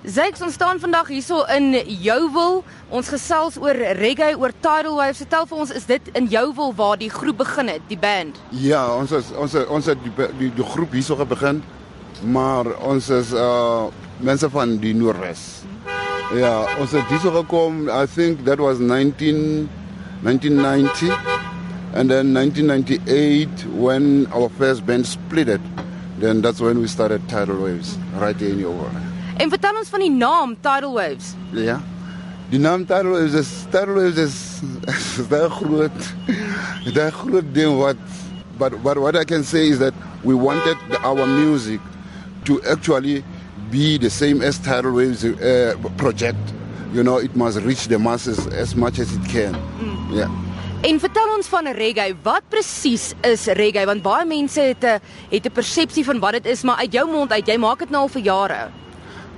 Zyks ons staan vandag hierso in Jouwil. Ons gesels oor reggae, oor Tidal Waves. Vertel vir ons, is dit in Jouwil waar die groep begin het, die band? Ja, ons is, ons is, ons het die, die, die groep hierso begin, maar ons is uh mense van die Noordwes. Ja, ons het hierso gekom, I think that was 19 1990 and then 1998 when our first band split it. Then that's when we started Tidal Waves right here in Jouwil. En vertel ons van die naam Tidal Waves. Ja. Die naam Tidal Waves is Tidal Waves is is baie groot. 'n groot ding wat but but what I can say is that we wanted the, our music to actually be the same as Tidal Waves uh, project. You know, it must reach the masses as much as it can. Mm. Yeah. En vertel ons van reggae. Wat presies is reggae? Want baie mense het 'n het 'n persepsie van wat dit is, maar uit jou mond uit, jy maak dit nou al vir jare.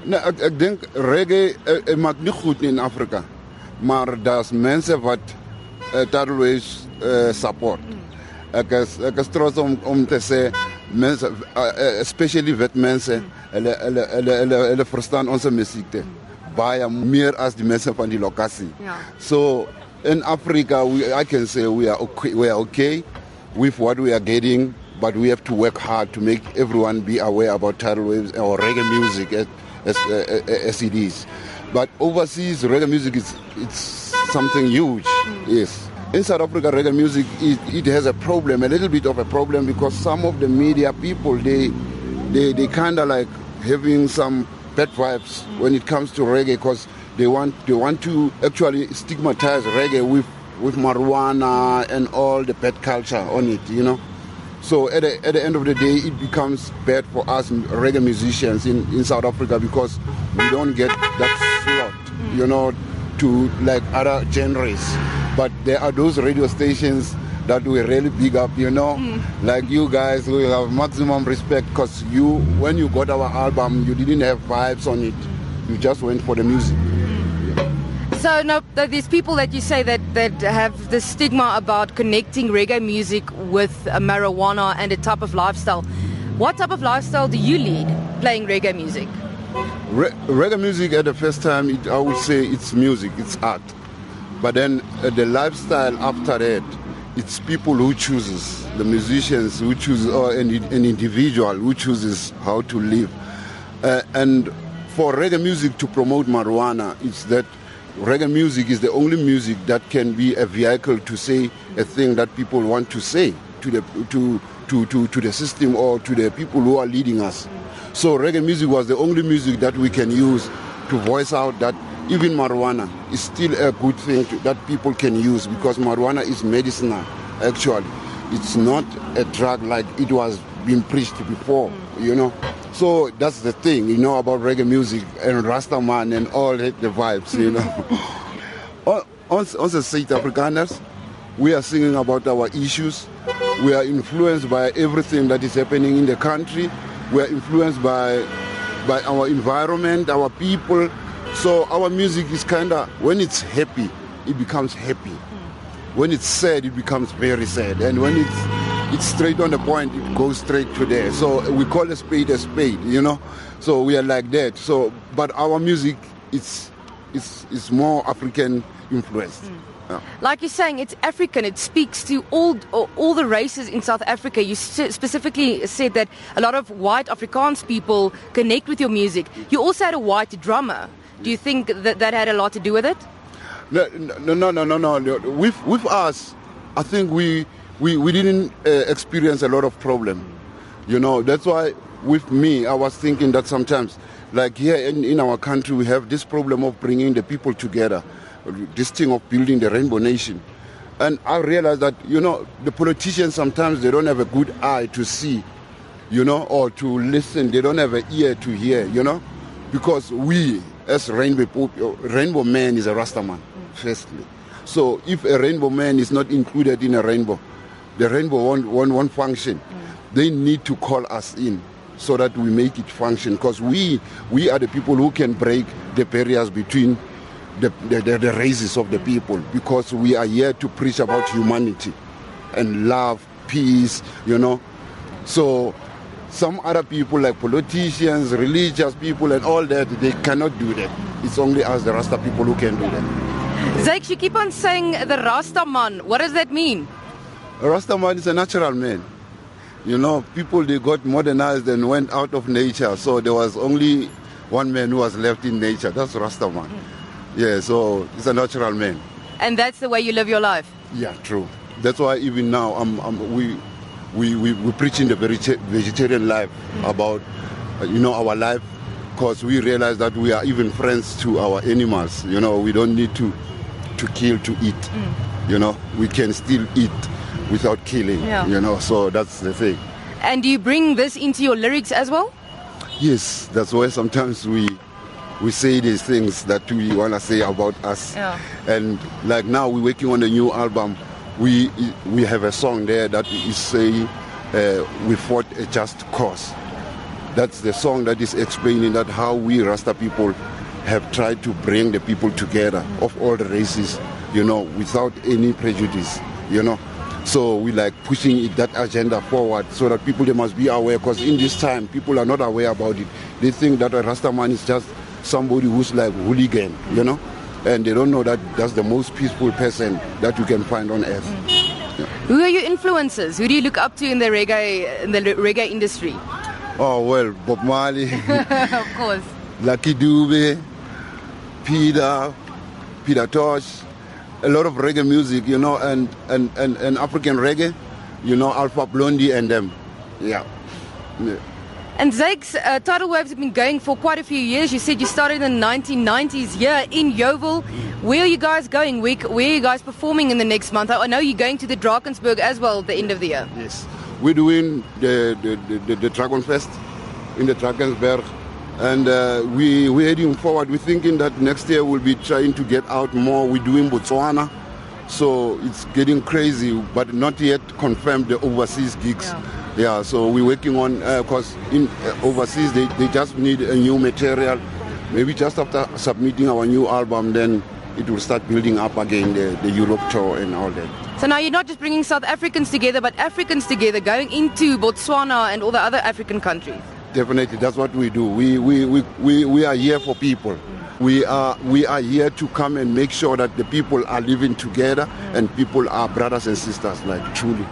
Nee, ek ek dink reggae uh, maak nie goed in Afrika. Maar daar's mense wat uh, Tidal Waves uh, support. Ek is ek is trots om om te sê mense uh, especially wit mense hulle hulle hulle hulle hulle verstaan ons musiek te baie meer as die mense van die lokasie. Ja. So in Africa we I can say we are okay we are okay with what we are getting but we have to work hard to make everyone be aware about tidal waves or reggae music as as, uh, as it is. But overseas reggae music is it's something huge. Yes. In South Africa, reggae music it, it has a problem, a little bit of a problem, because some of the media people they they they kind of like having some bad vibes when it comes to reggae, because they want they want to actually stigmatize reggae with with marijuana and all the bad culture on it, you know. So at the, at the end of the day, it becomes bad for us reggae musicians in, in South Africa because we don't get that slot, you know, to like other genres. But there are those radio stations that we really big up, you know, mm. like you guys, we have maximum respect because you, when you got our album, you didn't have vibes on it. You just went for the music. So no, there's people that you say that that have the stigma about connecting reggae music with marijuana and a type of lifestyle. What type of lifestyle do you lead playing reggae music? Re- reggae music at the first time, it, I would say it's music, it's art. But then uh, the lifestyle after that, it's people who chooses, the musicians who choose, or an, an individual who chooses how to live. Uh, and for reggae music to promote marijuana, it's that reggae music is the only music that can be a vehicle to say a thing that people want to say to the to to to, to the system or to the people who are leading us. So reggae music was the only music that we can use to voice out that even marijuana is still a good thing to, that people can use because marijuana is medicinal actually. It's not a drug like it was being preached before, you know. So that's the thing, you know, about reggae music and Rastaman and all the, the vibes, you know. Oh, on, on, the South Afrikaners, we are singing about our issues. We are influenced by everything that is happening in the country. We are influenced by by our environment, our people. So our music is kind of when it's happy, it becomes happy. Hmm. When it's sad, it becomes very sad. And when it's it's straight on the point, it goes straight to there. So we call a spade a spade, you know. So we are like that. So, but our music, it's it's it's more African influenced. Mm. Yeah. Like you're saying, it's African. It speaks to all all the races in South Africa. You specifically said that a lot of white Afrikaans people connect with your music. You also had a white drummer. Do you think that that had a lot to do with it? No, no, no, no, no. no. With with us, I think we we, we didn't uh, experience a lot of problem. You know, that's why with me, I was thinking that sometimes, like here in, in our country, we have this problem of bringing the people together, this thing of building the rainbow nation. And I realized that, you know, the politicians sometimes they don't have a good eye to see, you know, or to listen. They don't have an ear to hear, you know, because we, as rainbow, rainbow man is a Rastaman, firstly. So if a rainbow man is not included in a rainbow, the rainbow won't, won't, won't function. Mm. They need to call us in so that we make it function because we, we are the people who can break the barriers between the, the, the, the races of the people because we are here to preach about humanity and love, peace, you know. So some other people like politicians, religious people and all that, they cannot do that. It's only us, the Rasta people, who can do that. Zakes, you keep on saying the Rasta man. What does that mean? A Rasta man is a natural man. You know, people they got modernized and went out of nature, so there was only one man who was left in nature. That's Rastaman. Hmm. Yeah, so he's a natural man. And that's the way you live your life. Yeah, true. That's why even now I'm, I'm, we, we, we, we preaching the vegetarian life hmm. about, uh, you know, our life because we realize that we are even friends to our animals. You know, we don't need to, to kill to eat. Hmm. You know, we can still eat without killing. Yeah. You know, so that's the thing. And do you bring this into your lyrics as well? Yes, that's why sometimes we we say these things that we want to say about us. Yeah. And like now we're working on a new album. We we have a song there that is saying uh, we fought a just cause. That's the song that is explaining that how we Rasta people have tried to bring the people together of all the races, you know, without any prejudice, you know. So we like pushing it, that agenda forward so that people they must be aware because in this time people are not aware about it. They think that a Rasta man is just somebody who's like hooligan, you know, and they don't know that that's the most peaceful person that you can find on earth. Mm-hmm. Who are your influences? Who do you look up to in the reggae in the reggae industry? Oh well, Bob Marley, of course. Lucky Dube, Peter, Peter Tosh, a lot of reggae music, you know, and, and, and, and African reggae, you know, Alpha Blondy and them. Yeah. yeah. And Zakes, uh, Tidal Waves have been going for quite a few years. You said you started in the 1990s here in Yeoville. Where are you guys going? Where, where are you guys performing in the next month? I know you're going to the Drakensberg as well at the end of the year. Yes. We're doing the, the, the, the, the Dragon Fest in the Drakensberg. And uh, we, we're heading forward. We're thinking that next year we'll be trying to get out more. We're doing Botswana. So it's getting crazy, but not yet confirmed the overseas gigs. Yeah. Yeah, so we're working on, because in uh, overseas they, they just need a new material. Maybe just after submitting our new album, then it will start building up again the, the Europe tour and all that. So now you're not just bringing South Africans together, but Africans together, going into Botswana and all the other African countries. Definitely, that's what we do. We, we, we, we, we are here for people. We are, we are here to come and make sure that the people are living together and people are brothers and sisters, like truly.